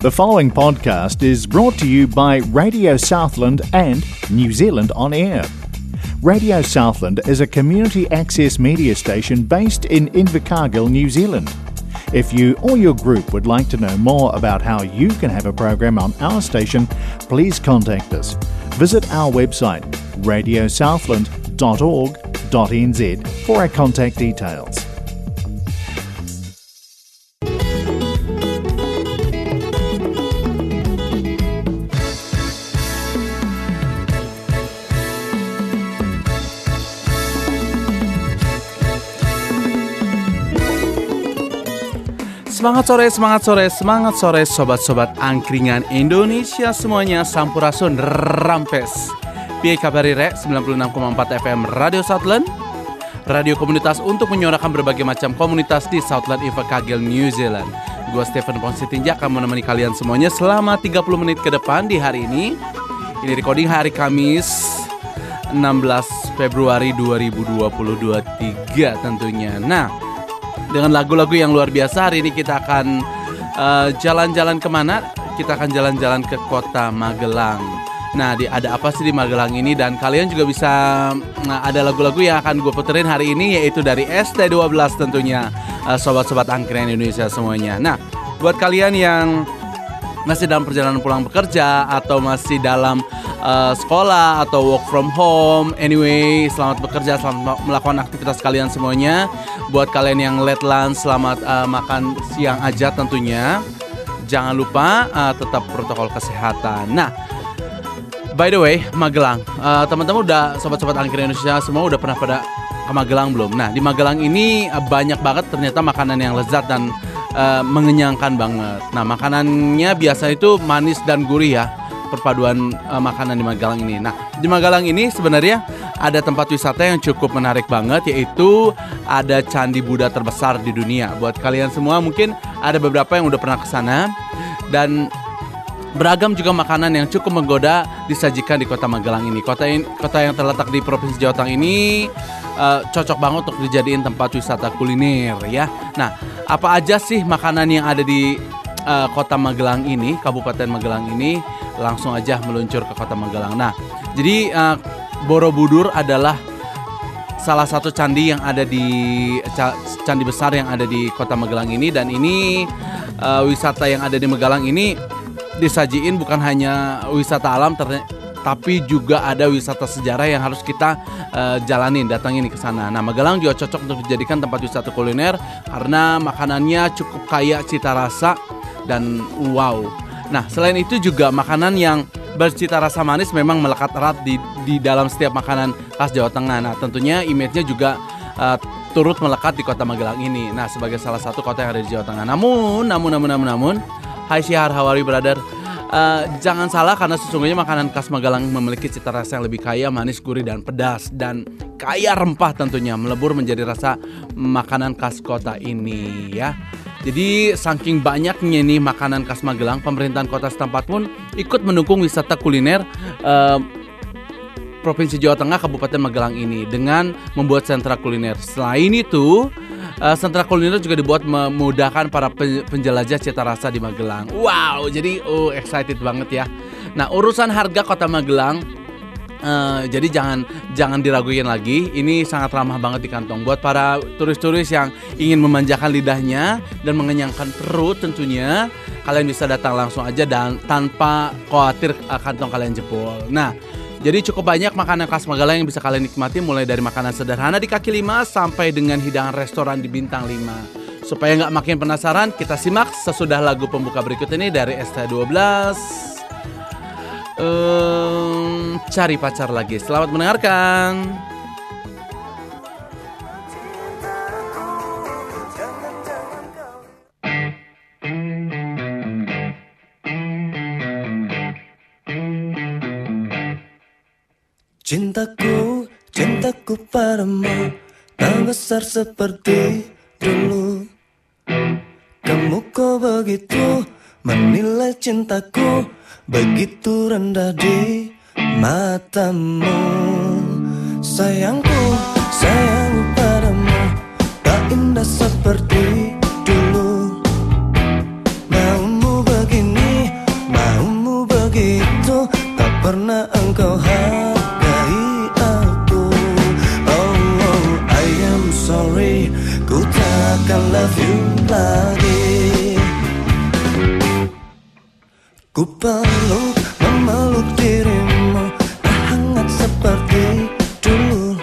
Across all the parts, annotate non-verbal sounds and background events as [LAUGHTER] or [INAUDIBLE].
The following podcast is brought to you by Radio Southland and New Zealand On Air. Radio Southland is a community access media station based in Invercargill, New Zealand. If you or your group would like to know more about how you can have a program on our station, please contact us. Visit our website radiosouthland.org.nz for our contact details. Semangat sore, semangat sore, semangat sore sobat-sobat angkringan Indonesia semuanya. Sampurasun Rampes. Piye kabari re 96,4 FM Radio Southland. Radio komunitas untuk menyuarakan berbagai macam komunitas di Southland Invercargill, New Zealand. Gue Stephen Ponsitinja akan menemani kalian semuanya selama 30 menit ke depan di hari ini. Ini recording hari Kamis 16 Februari 2022 3 tentunya. Nah dengan lagu-lagu yang luar biasa hari ini kita akan uh, jalan-jalan ke mana? Kita akan jalan-jalan ke kota Magelang. Nah, di, ada apa sih di Magelang ini? Dan kalian juga bisa nah, ada lagu-lagu yang akan gue puterin hari ini yaitu dari ST12 tentunya uh, sobat-sobat angkringan Indonesia semuanya. Nah, buat kalian yang masih dalam perjalanan pulang bekerja atau masih dalam uh, sekolah atau work from home. Anyway, selamat bekerja, selamat melakukan aktivitas kalian semuanya. Buat kalian yang late lunch, selamat uh, makan siang aja tentunya. Jangan lupa uh, tetap protokol kesehatan. Nah, by the way, Magelang. Uh, teman-teman udah sobat-sobat angkir Indonesia semua udah pernah pada ke Magelang belum? Nah, di Magelang ini uh, banyak banget ternyata makanan yang lezat dan uh, mengenyangkan banget. Nah, makanannya biasa itu manis dan gurih ya. Perpaduan uh, makanan di Magelang ini. Nah, di Magelang ini sebenarnya ada tempat wisata yang cukup menarik banget yaitu ada candi Buddha terbesar di dunia. Buat kalian semua mungkin ada beberapa yang udah pernah ke sana dan beragam juga makanan yang cukup menggoda disajikan di kota Magelang ini. Kota in, kota yang terletak di Provinsi Jawa Tengah ini uh, cocok banget untuk dijadiin tempat wisata kuliner ya. Nah, apa aja sih makanan yang ada di uh, kota Magelang ini, Kabupaten Magelang ini? Langsung aja meluncur ke kota Magelang. Nah, jadi uh, Borobudur adalah salah satu candi yang ada di candi besar yang ada di kota Magelang ini dan ini uh, wisata yang ada di Magelang ini disajiin bukan hanya wisata alam tapi juga ada wisata sejarah yang harus kita uh, jalanin datangin ke sana. Nah, Magelang juga cocok untuk dijadikan tempat wisata kuliner karena makanannya cukup kaya cita rasa dan wow. Nah, selain itu juga makanan yang bercita rasa manis memang melekat erat di di dalam setiap makanan khas Jawa Tengah. Nah, tentunya image-nya juga uh, turut melekat di kota Magelang ini. Nah, sebagai salah satu kota yang ada di Jawa Tengah. Namun, namun, namun, namun, namun, Hai Syahar, you brother? Uh, jangan salah karena sesungguhnya makanan khas Magelang memiliki cita rasa yang lebih kaya, manis, gurih, dan pedas dan kaya rempah tentunya melebur menjadi rasa makanan khas kota ini ya. Jadi saking banyaknya nih makanan khas Magelang, pemerintahan kota setempat pun ikut mendukung wisata kuliner uh, Provinsi Jawa Tengah Kabupaten Magelang ini dengan membuat sentra kuliner. Selain itu, uh, sentra kuliner juga dibuat memudahkan para penjelajah cita rasa di Magelang. Wow, jadi oh excited banget ya. Nah, urusan harga Kota Magelang Uh, jadi jangan jangan diraguin lagi. Ini sangat ramah banget di kantong buat para turis-turis yang ingin memanjakan lidahnya dan mengenyangkan perut tentunya. Kalian bisa datang langsung aja dan tanpa khawatir uh, kantong kalian jebol. Nah, jadi cukup banyak makanan khas Magelang yang bisa kalian nikmati mulai dari makanan sederhana di kaki lima sampai dengan hidangan restoran di bintang 5. Supaya nggak makin penasaran, kita simak sesudah lagu pembuka berikut ini dari ST12. Um, cari pacar lagi. Selamat mendengarkan. Cintaku, cintaku padamu Tak besar seperti dulu Kamu kok begitu Menilai cintaku begitu rendah di matamu. Sayangku, sayangku padamu Tak indah seperti dulu. Maumu begini, maumu begitu Tak pernah engkau harap. Ku peluk memeluk dirimu hangat seperti dulu.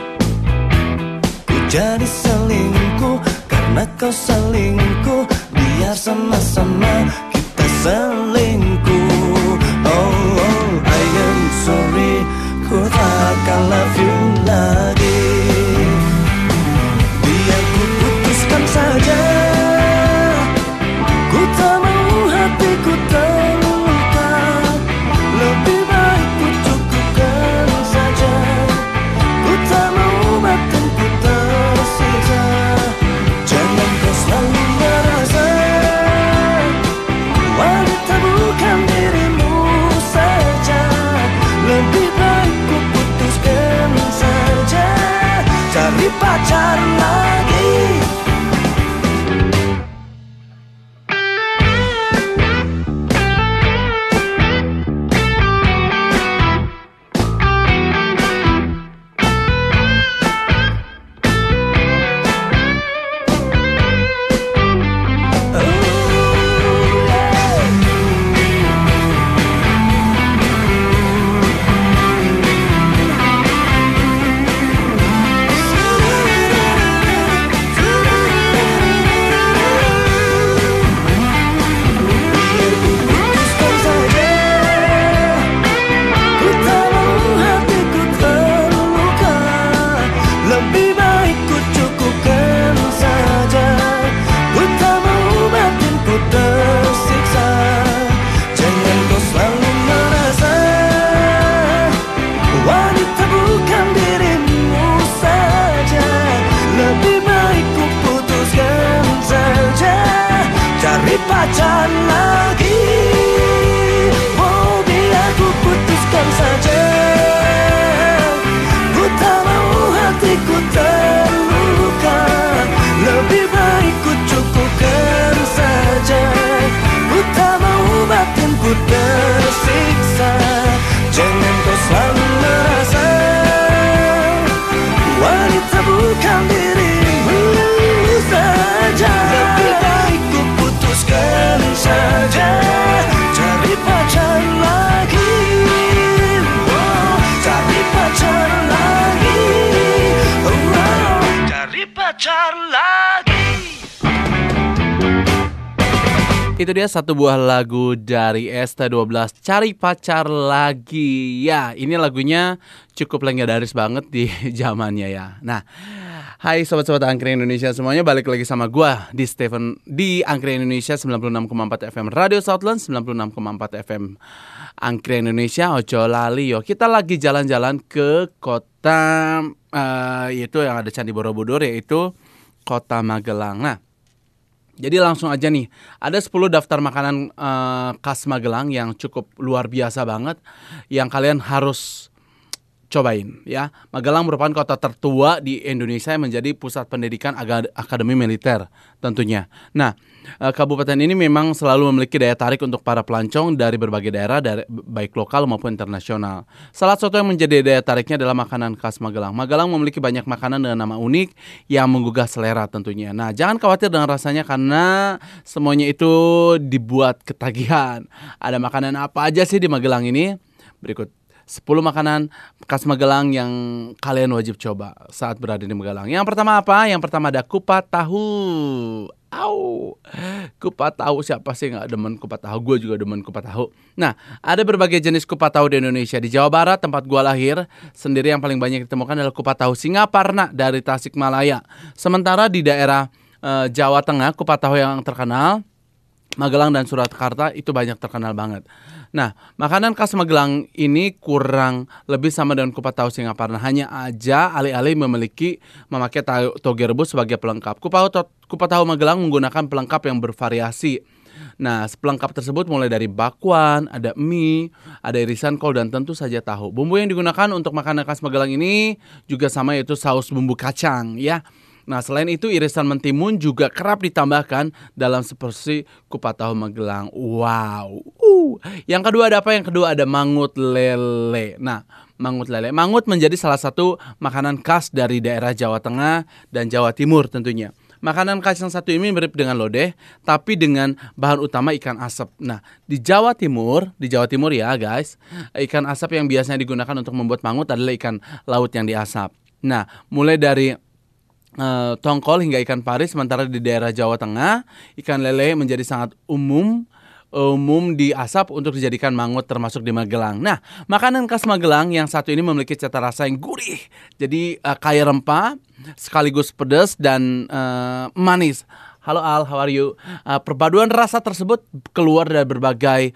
Ku jadi selingkuh karena kau selingkuh. Biar sama-sama kita selingkuh. Oh, oh, I am sorry. Ku takkan love you lagi Cari Cari lagi. Itu dia satu buah lagu dari ST12 Cari pacar lagi. Ya ini lagunya cukup legendaris banget di [LAUGHS] zamannya ya. Nah Hai sobat-sobat Angkring Indonesia semuanya balik lagi sama gua di Stephen di Angkring Indonesia 96,4 FM Radio Southland 96,4 FM Angkring Indonesia Ojo Lali yo. Kita lagi jalan-jalan ke kota eh, itu yang ada Candi Borobudur yaitu kota Magelang. Nah jadi langsung aja nih, ada 10 daftar makanan eh, khas Magelang yang cukup luar biasa banget yang kalian harus cobain ya. Magelang merupakan kota tertua di Indonesia yang menjadi pusat pendidikan akademi militer tentunya. Nah, eh, kabupaten ini memang selalu memiliki daya tarik untuk para pelancong dari berbagai daerah dari baik lokal maupun internasional. Salah satu yang menjadi daya tariknya adalah makanan khas Magelang. Magelang memiliki banyak makanan dengan nama unik yang menggugah selera tentunya. Nah, jangan khawatir dengan rasanya karena semuanya itu dibuat ketagihan. Ada makanan apa aja sih di Magelang ini? Berikut 10 makanan khas Magelang yang kalian wajib coba saat berada di Magelang. Yang pertama apa? Yang pertama ada kupat tahu. Au, kupat tahu siapa sih nggak demen kupat tahu? Gue juga demen kupat tahu. Nah, ada berbagai jenis kupat tahu di Indonesia. Di Jawa Barat tempat gua lahir, sendiri yang paling banyak ditemukan adalah kupat tahu Singaparna dari Tasikmalaya. Sementara di daerah eh, Jawa Tengah, kupat tahu yang terkenal Magelang dan Surakarta itu banyak terkenal banget. Nah, makanan khas Magelang ini kurang lebih sama dengan kupat tahu Singaparna. Hanya aja alih-alih memiliki memakai toge rebus sebagai pelengkap. Kupat tahu, kupat tahu Magelang menggunakan pelengkap yang bervariasi. Nah, pelengkap tersebut mulai dari bakwan, ada mie, ada irisan kol dan tentu saja tahu. Bumbu yang digunakan untuk makanan khas Magelang ini juga sama yaitu saus bumbu kacang ya. Nah, selain itu irisan mentimun juga kerap ditambahkan dalam seporsi kupat tahu Magelang. Wow. Uh. Yang kedua ada apa? Yang kedua ada mangut lele. Nah, mangut lele. Mangut menjadi salah satu makanan khas dari daerah Jawa Tengah dan Jawa Timur tentunya. Makanan khas yang satu ini mirip dengan lodeh, tapi dengan bahan utama ikan asap. Nah, di Jawa Timur, di Jawa Timur ya guys, ikan asap yang biasanya digunakan untuk membuat mangut adalah ikan laut yang diasap. Nah, mulai dari eh, tongkol hingga ikan pari, sementara di daerah Jawa Tengah, ikan lele menjadi sangat umum umum diasap untuk dijadikan mangut termasuk di Magelang. Nah, makanan khas Magelang yang satu ini memiliki cita rasa yang gurih. Jadi eh, kaya rempah, sekaligus pedas dan eh, manis. Halo Al, how are you? Eh, perpaduan rasa tersebut keluar dari berbagai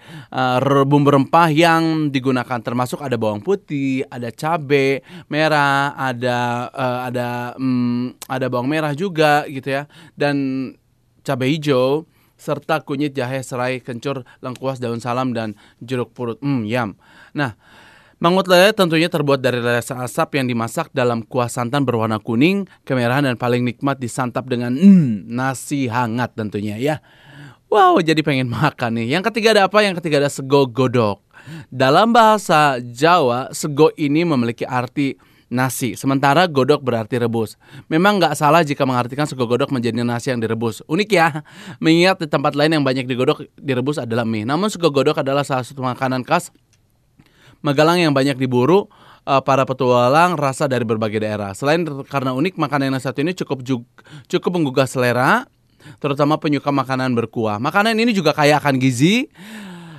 re- bumbu rempah yang digunakan termasuk ada bawang putih, ada cabe merah, ada eh, ada mm, ada bawang merah juga gitu ya. Dan cabai hijau serta kunyit jahe serai kencur lengkuas daun salam dan jeruk purut. Hmm, yam. Nah, mangut lele tentunya terbuat dari lele asap yang dimasak dalam kuah santan berwarna kuning, kemerahan dan paling nikmat disantap dengan hmm, nasi hangat tentunya ya. Wow, jadi pengen [LAUGHS] makan nih. Yang ketiga ada apa? Yang ketiga ada sego godok. Dalam bahasa Jawa, sego ini memiliki arti nasi, sementara godok berarti rebus. Memang nggak salah jika mengartikan sego godok menjadi nasi yang direbus. Unik ya, mengingat di tempat lain yang banyak digodok direbus adalah mie. Namun sego godok adalah salah satu makanan khas Magelang yang banyak diburu eh, para petualang rasa dari berbagai daerah. Selain karena unik, makanan yang satu ini cukup cukup menggugah selera, terutama penyuka makanan berkuah. Makanan ini juga kaya akan gizi.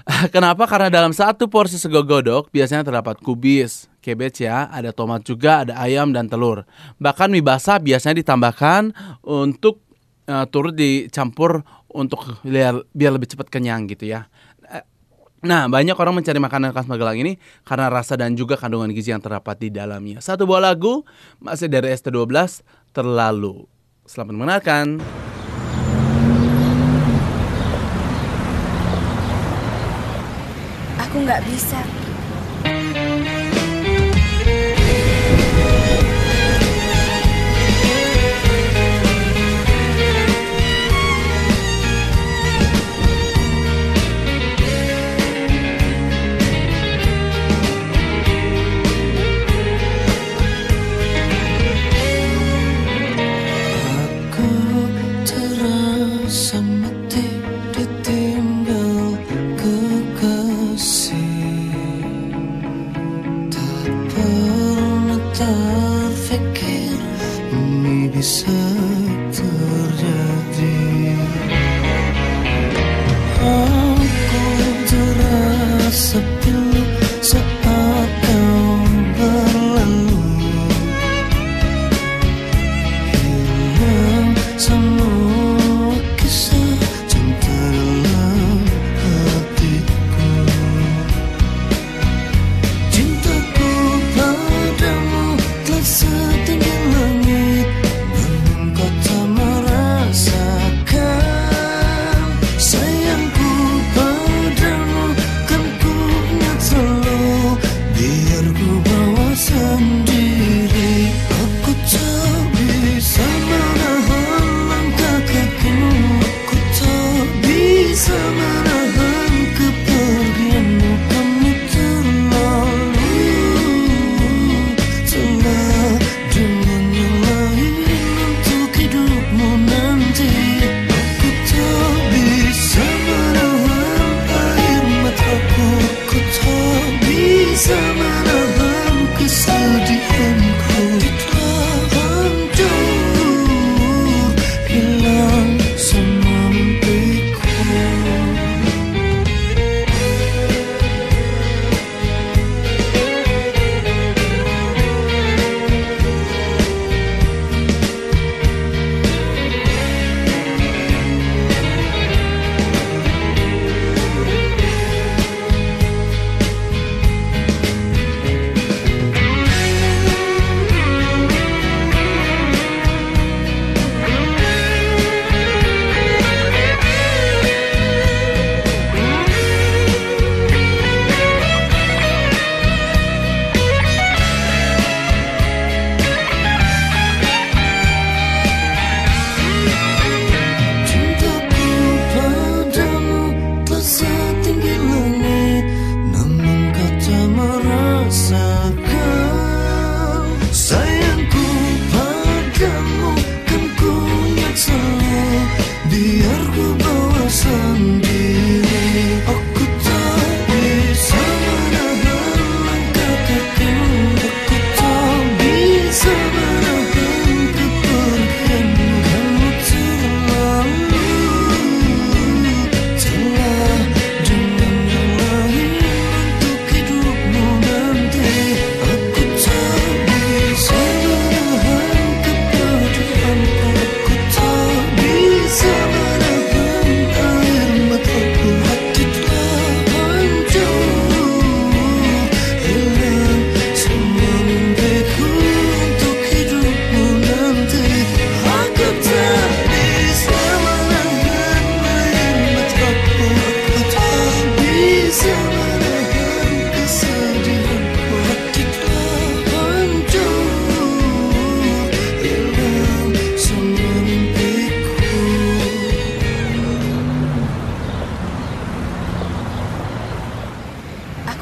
[LAUGHS] Kenapa? Karena dalam satu porsi sego godok biasanya terdapat kubis, cabbage ya, ada tomat juga, ada ayam dan telur. Bahkan mie basah biasanya ditambahkan untuk eh, turut dicampur untuk biar, biar lebih cepat kenyang gitu ya. Nah, banyak orang mencari makanan khas Magelang ini karena rasa dan juga kandungan gizi yang terdapat di dalamnya. Satu buah lagu masih dari ST12 Terlalu. Selamat mendengarkan. Aku nggak bisa.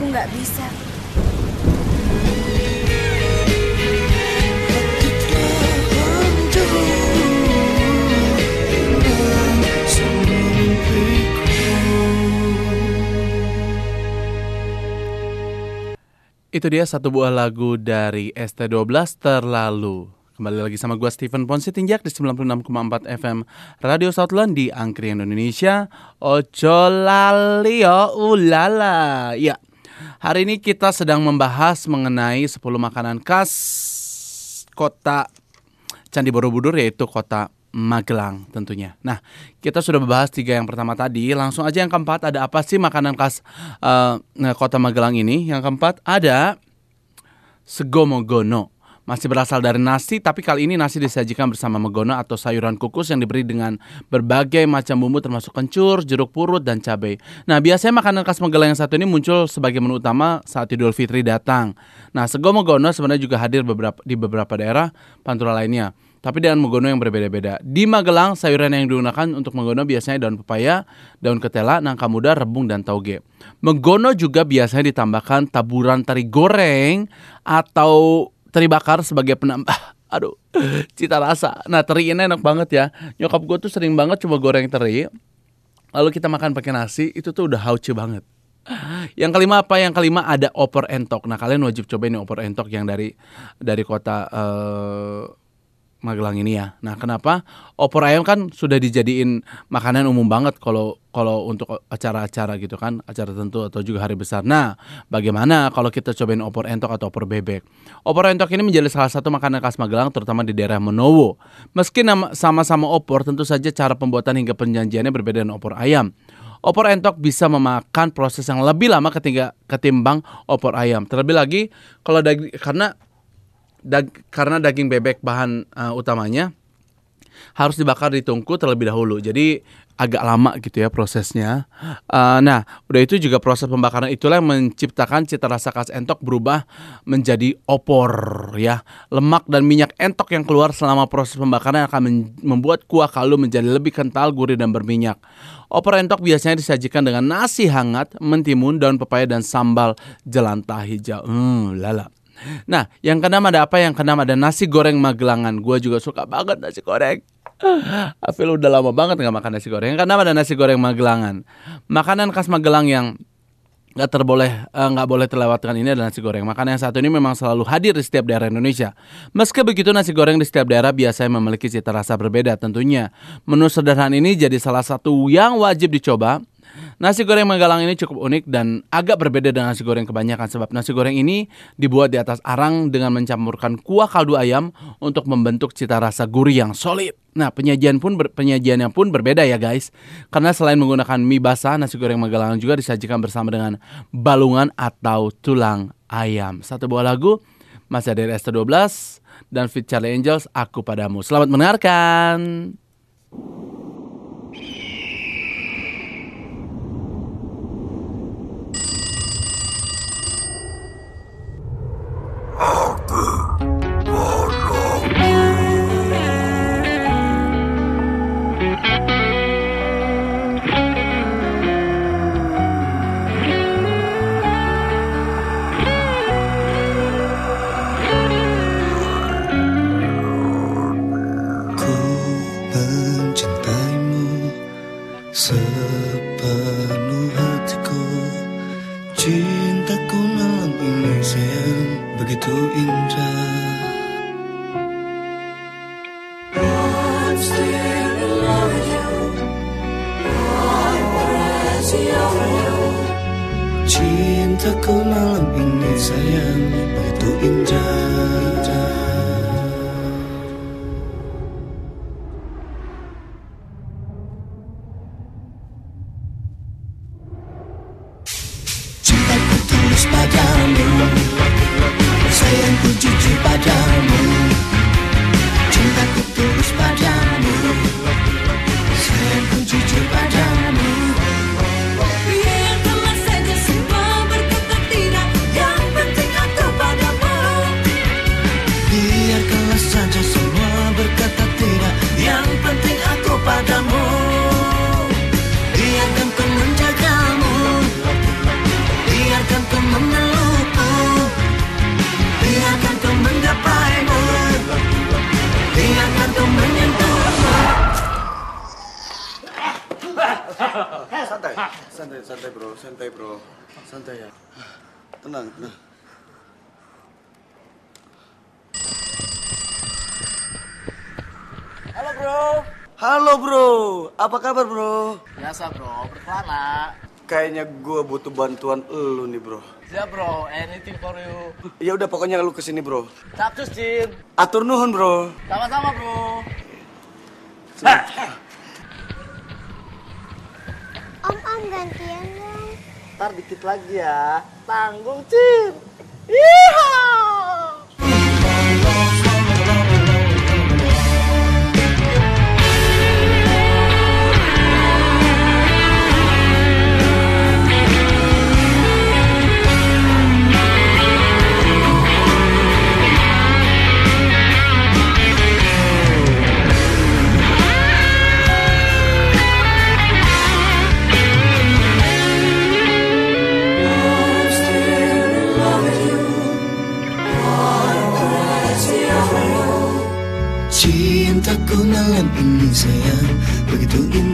Nggak bisa. Itu dia satu buah lagu dari ST12 Terlalu. Kembali lagi sama gue Steven Ponsi Tinjak di 96,4 FM Radio Southland di Angkringan Indonesia. Ojo lalio ulala. Ya, hari ini kita sedang membahas mengenai 10 makanan khas kota Candi Borobudur yaitu kota Magelang tentunya. Nah, kita sudah membahas tiga yang pertama tadi. Langsung aja yang keempat ada apa sih makanan khas uh, kota Magelang ini? Yang keempat ada segomogono. Masih berasal dari nasi, tapi kali ini nasi disajikan bersama megono atau sayuran kukus yang diberi dengan berbagai macam bumbu termasuk kencur, jeruk purut, dan cabai. Nah, biasanya makanan khas Magelang yang satu ini muncul sebagai menu utama saat Idul Fitri datang. Nah, sego megono sebenarnya juga hadir beberapa, di beberapa daerah pantura lainnya tapi dengan megono yang berbeda-beda. Di Magelang, sayuran yang digunakan untuk megono biasanya daun pepaya, daun ketela, nangka muda, rebung, dan tauge. Megono juga biasanya ditambahkan taburan teri goreng atau teri bakar sebagai penambah [LAUGHS] aduh cita rasa. Nah teri ini enak banget ya. Nyokap gue tuh sering banget coba goreng teri. Lalu kita makan pakai nasi itu tuh udah hauce banget. Yang kelima apa? Yang kelima ada opor entok. Nah kalian wajib cobain opor entok yang dari dari kota uh, Magelang ini ya. Nah, kenapa opor ayam kan sudah dijadiin makanan umum banget kalau kalau untuk acara-acara gitu kan, acara tentu atau juga hari besar. Nah, bagaimana kalau kita cobain opor entok atau opor bebek? Opor entok ini menjadi salah satu makanan khas Magelang terutama di daerah Menowo. Meski nama sama-sama opor, tentu saja cara pembuatan hingga penjanjiannya berbeda dengan opor ayam. Opor entok bisa memakan proses yang lebih lama ketimbang opor ayam. Terlebih lagi kalau daging karena dag karena daging bebek bahan uh, utamanya harus dibakar di tungku terlebih dahulu. Jadi agak lama gitu ya prosesnya. Uh, nah, udah itu juga proses pembakaran itulah yang menciptakan cita rasa khas entok berubah menjadi opor ya. Lemak dan minyak entok yang keluar selama proses pembakaran akan membuat kuah kaldu menjadi lebih kental, gurih dan berminyak. Opor entok biasanya disajikan dengan nasi hangat, mentimun, daun pepaya dan sambal jelantah hijau. Hmm, lala. Nah, yang keenam ada apa? Yang keenam ada nasi goreng Magelangan. Gue juga suka banget nasi goreng. [SIGHS] Afil udah lama banget nggak makan nasi goreng. Yang keenam ada nasi goreng Magelangan. Makanan khas Magelang yang nggak terboleh eh, nggak uh, boleh terlewatkan ini adalah nasi goreng. Makanan yang satu ini memang selalu hadir di setiap daerah Indonesia. Meski begitu nasi goreng di setiap daerah biasanya memiliki cita rasa berbeda tentunya. Menu sederhana ini jadi salah satu yang wajib dicoba Nasi goreng Magelang ini cukup unik dan agak berbeda dengan nasi goreng kebanyakan sebab nasi goreng ini dibuat di atas arang dengan mencampurkan kuah kaldu ayam untuk membentuk cita rasa gurih yang solid. Nah, penyajian pun ber, penyajiannya pun berbeda ya guys. Karena selain menggunakan mie basah, nasi goreng Magelang juga disajikan bersama dengan balungan atau tulang ayam. Satu buah lagu masih ada ST12 dan Fit Charlie Angels, Aku Padamu. Selamat mendengarkan. the moon. Santai. Santai bro. Santai bro. Santai ya. Tenang tenang. Halo bro. halo bro. Apa kabar bro? Biasa bro, berkelana. kayaknya gua butuh bantuan lu nih bro. Ya bro, anything for you. ya udah pokoknya lu ke sini bro. Capcus Jin. atur nuhun bro. Sama-sama bro. Om Om gantian dong. Ntar dikit lagi ya. Tanggung Jin. Yeehaw! Sayang. Begitu indah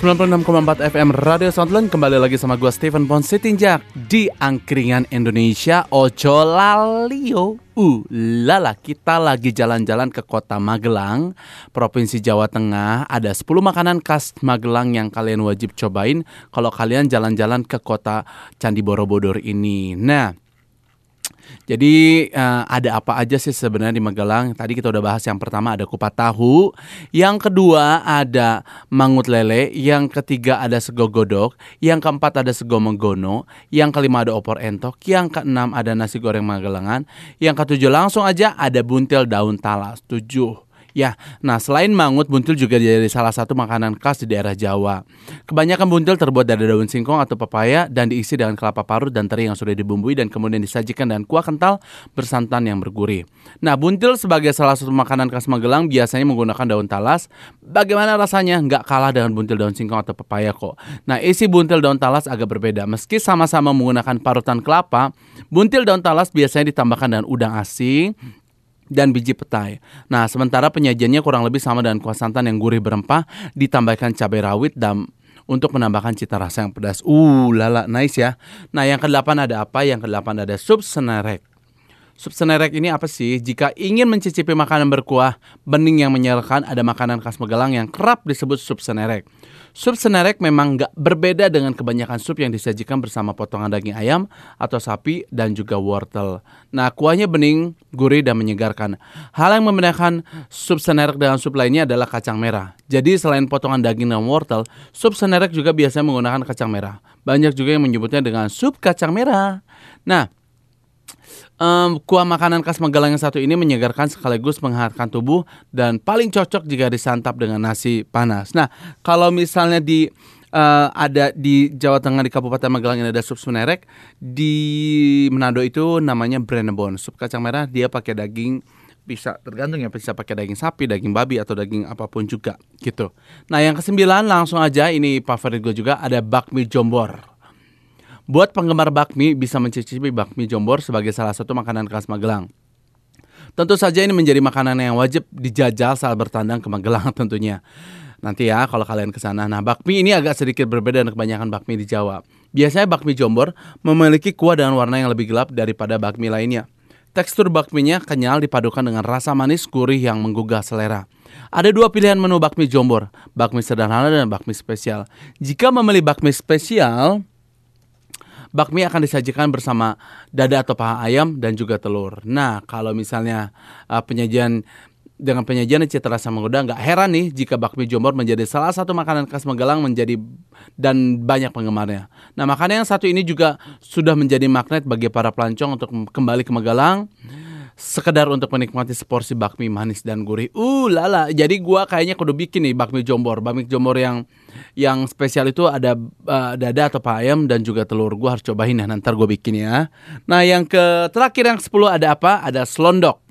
96,4 FM Radio Soundland kembali lagi sama gua Steven Pon Sitinjak di Angkringan Indonesia Ojo Lalio. Uh, lala kita lagi jalan-jalan ke kota Magelang, Provinsi Jawa Tengah. Ada 10 makanan khas Magelang yang kalian wajib cobain kalau kalian jalan-jalan ke kota Candi Borobudur ini. Nah, jadi eh, ada apa aja sih sebenarnya di Magelang? Tadi kita udah bahas yang pertama ada kupat tahu, yang kedua ada mangut lele, yang ketiga ada sego godok, yang keempat ada sego menggono, yang kelima ada opor entok, yang keenam ada nasi goreng Magelangan, yang ketujuh langsung aja ada buntil daun talas. Tujuh. Ya, nah selain mangut, buntil juga jadi salah satu makanan khas di daerah Jawa. Kebanyakan buntil terbuat dari daun singkong atau pepaya dan diisi dengan kelapa parut dan teri yang sudah dibumbui dan kemudian disajikan dengan kuah kental bersantan yang bergurih. Nah, buntil sebagai salah satu makanan khas Magelang biasanya menggunakan daun talas. Bagaimana rasanya? Nggak kalah dengan buntil daun singkong atau pepaya kok. Nah, isi buntil daun talas agak berbeda. Meski sama-sama menggunakan parutan kelapa, buntil daun talas biasanya ditambahkan dengan udang asing, dan biji petai. Nah, sementara penyajiannya kurang lebih sama dengan kuah santan yang gurih berempah, ditambahkan cabai rawit dan untuk menambahkan cita rasa yang pedas. Uh, lala, nice ya. Nah, yang kedelapan ada apa? Yang kedelapan ada sup senerek. Sup senerek ini apa sih? Jika ingin mencicipi makanan berkuah, bening yang menyegarkan, ada makanan khas Magelang yang kerap disebut sup senerek. Sup senerek memang nggak berbeda dengan kebanyakan sup yang disajikan bersama potongan daging ayam atau sapi dan juga wortel. Nah, kuahnya bening, gurih, dan menyegarkan. Hal yang membedakan sup senerek dengan sup lainnya adalah kacang merah. Jadi selain potongan daging dan wortel, sup senerek juga biasanya menggunakan kacang merah. Banyak juga yang menyebutnya dengan sup kacang merah. Nah, Em, kuah makanan khas Magelang yang satu ini menyegarkan sekaligus menghangatkan tubuh dan paling cocok jika disantap dengan nasi panas. Nah, kalau misalnya di eh, ada di Jawa Tengah di Kabupaten Magelang ini ada sup senerek, di Manado itu namanya Brenebon. Sup kacang merah dia pakai daging bisa tergantung ya bisa pakai daging sapi, daging babi atau daging apa pun juga gitu. Nah, yang kesembilan langsung aja ini favorit gue juga ada bakmi jombor. Buat penggemar bakmi bisa mencicipi bakmi Jombor sebagai salah satu makanan khas Magelang. Tentu saja ini menjadi makanan yang wajib dijajal saat bertandang ke Magelang [LAUGHS] tentunya. Nanti ya kalau kalian ke sana. Nah, bakmi ini agak sedikit berbeda dengan kebanyakan bakmi di Jawa. Biasanya bakmi Jombor memiliki kuah dengan warna yang lebih gelap daripada bakmi lainnya. Tekstur bakminya kenyal dipadukan dengan rasa manis gurih yang menggugah selera. Ada dua pilihan menu bakmi Jombor, bakmi sederhana dan bakmi spesial. Jika memilih bakmi spesial, bakmi akan disajikan bersama dada atau paha ayam dan juga telur. Nah, kalau misalnya uh, penyajian dengan penyajian cita rasa menggoda, nggak heran nih jika bakmi Jombor menjadi salah satu makanan khas Magelang menjadi dan banyak penggemarnya. Nah, makanan yang satu ini juga sudah menjadi magnet bagi para pelancong untuk kembali ke Magelang sekedar untuk menikmati seporsi bakmi manis dan gurih. Uh lala, jadi gua kayaknya kudu bikin nih bakmi Jombor. Bakmi Jombor yang yang spesial itu ada uh, dada atau ayam dan juga telur. Gua harus cobain ya, nanti gue bikin ya. Nah, yang ke terakhir yang 10 ada apa? Ada selondok.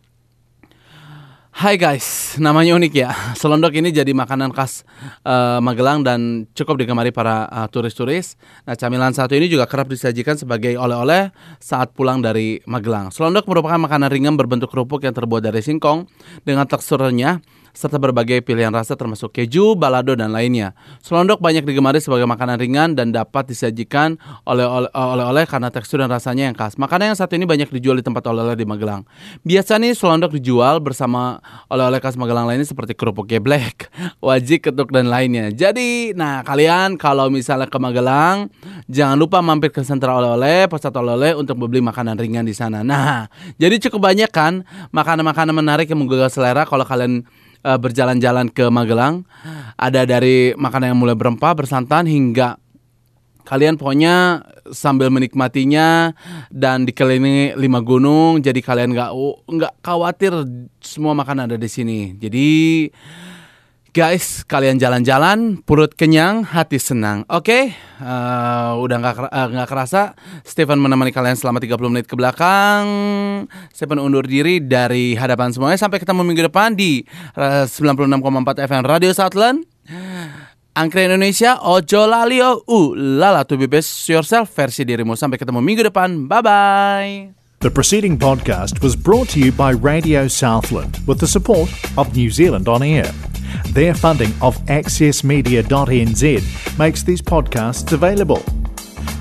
Hai guys, namanya unik ya. [LAUGHS] Selondok ini jadi makanan khas eh, Magelang dan cukup digemari para eh, turis-turis. Nah, camilan satu ini juga kerap disajikan sebagai oleh-oleh saat pulang dari Magelang. Selondok merupakan makanan ringan berbentuk kerupuk yang terbuat dari singkong dengan teksturnya serta berbagai pilihan rasa termasuk keju, balado, dan lainnya. Selondok banyak digemari sebagai makanan ringan dan dapat disajikan oleh- oleh-oleh karena tekstur dan rasanya yang khas. Makanan yang satu ini banyak dijual di tempat oleh-oleh di Magelang. Biasanya selondok dijual bersama oleh-oleh khas Magelang lainnya seperti kerupuk geblek, [LAUGHS] wajik, ketuk, dan lainnya. Jadi, nah kalian kalau misalnya ke Magelang, jangan lupa mampir ke sentra oleh-oleh, pusat oleh-oleh untuk membeli makanan ringan di sana. Nah, jadi cukup banyak kan makanan-makanan menarik yang menggugah selera kalau kalian eh, berjalan-jalan ke Magelang. Ada dari makanan yang mulai berempah, bersantan hingga kalian pokoknya sambil menikmatinya dan dikelilingi lima gunung jadi kalian nggak nggak khawatir semua makanan ada di sini jadi guys kalian jalan-jalan perut kenyang hati senang. Oke? Eh, udah nggak eh, nggak kerasa Stephen menemani kalian selama 30 menit ke belakang. Stephen undur diri dari hadapan semuanya. Sampai ketemu minggu depan di eh, 96,4 FM Radio Southland. Angkre Indonesia, ojo lalio, uh, lala to be best yourself versi dirimu. Sampai ketemu minggu depan, bye-bye. The preceding podcast was brought to you by Radio Southland with the support of New Zealand On Air. Their funding of accessmedia.nz makes these podcasts available.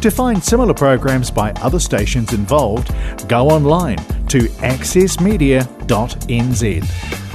To find similar programs by other stations involved, go online to accessmedia.nz.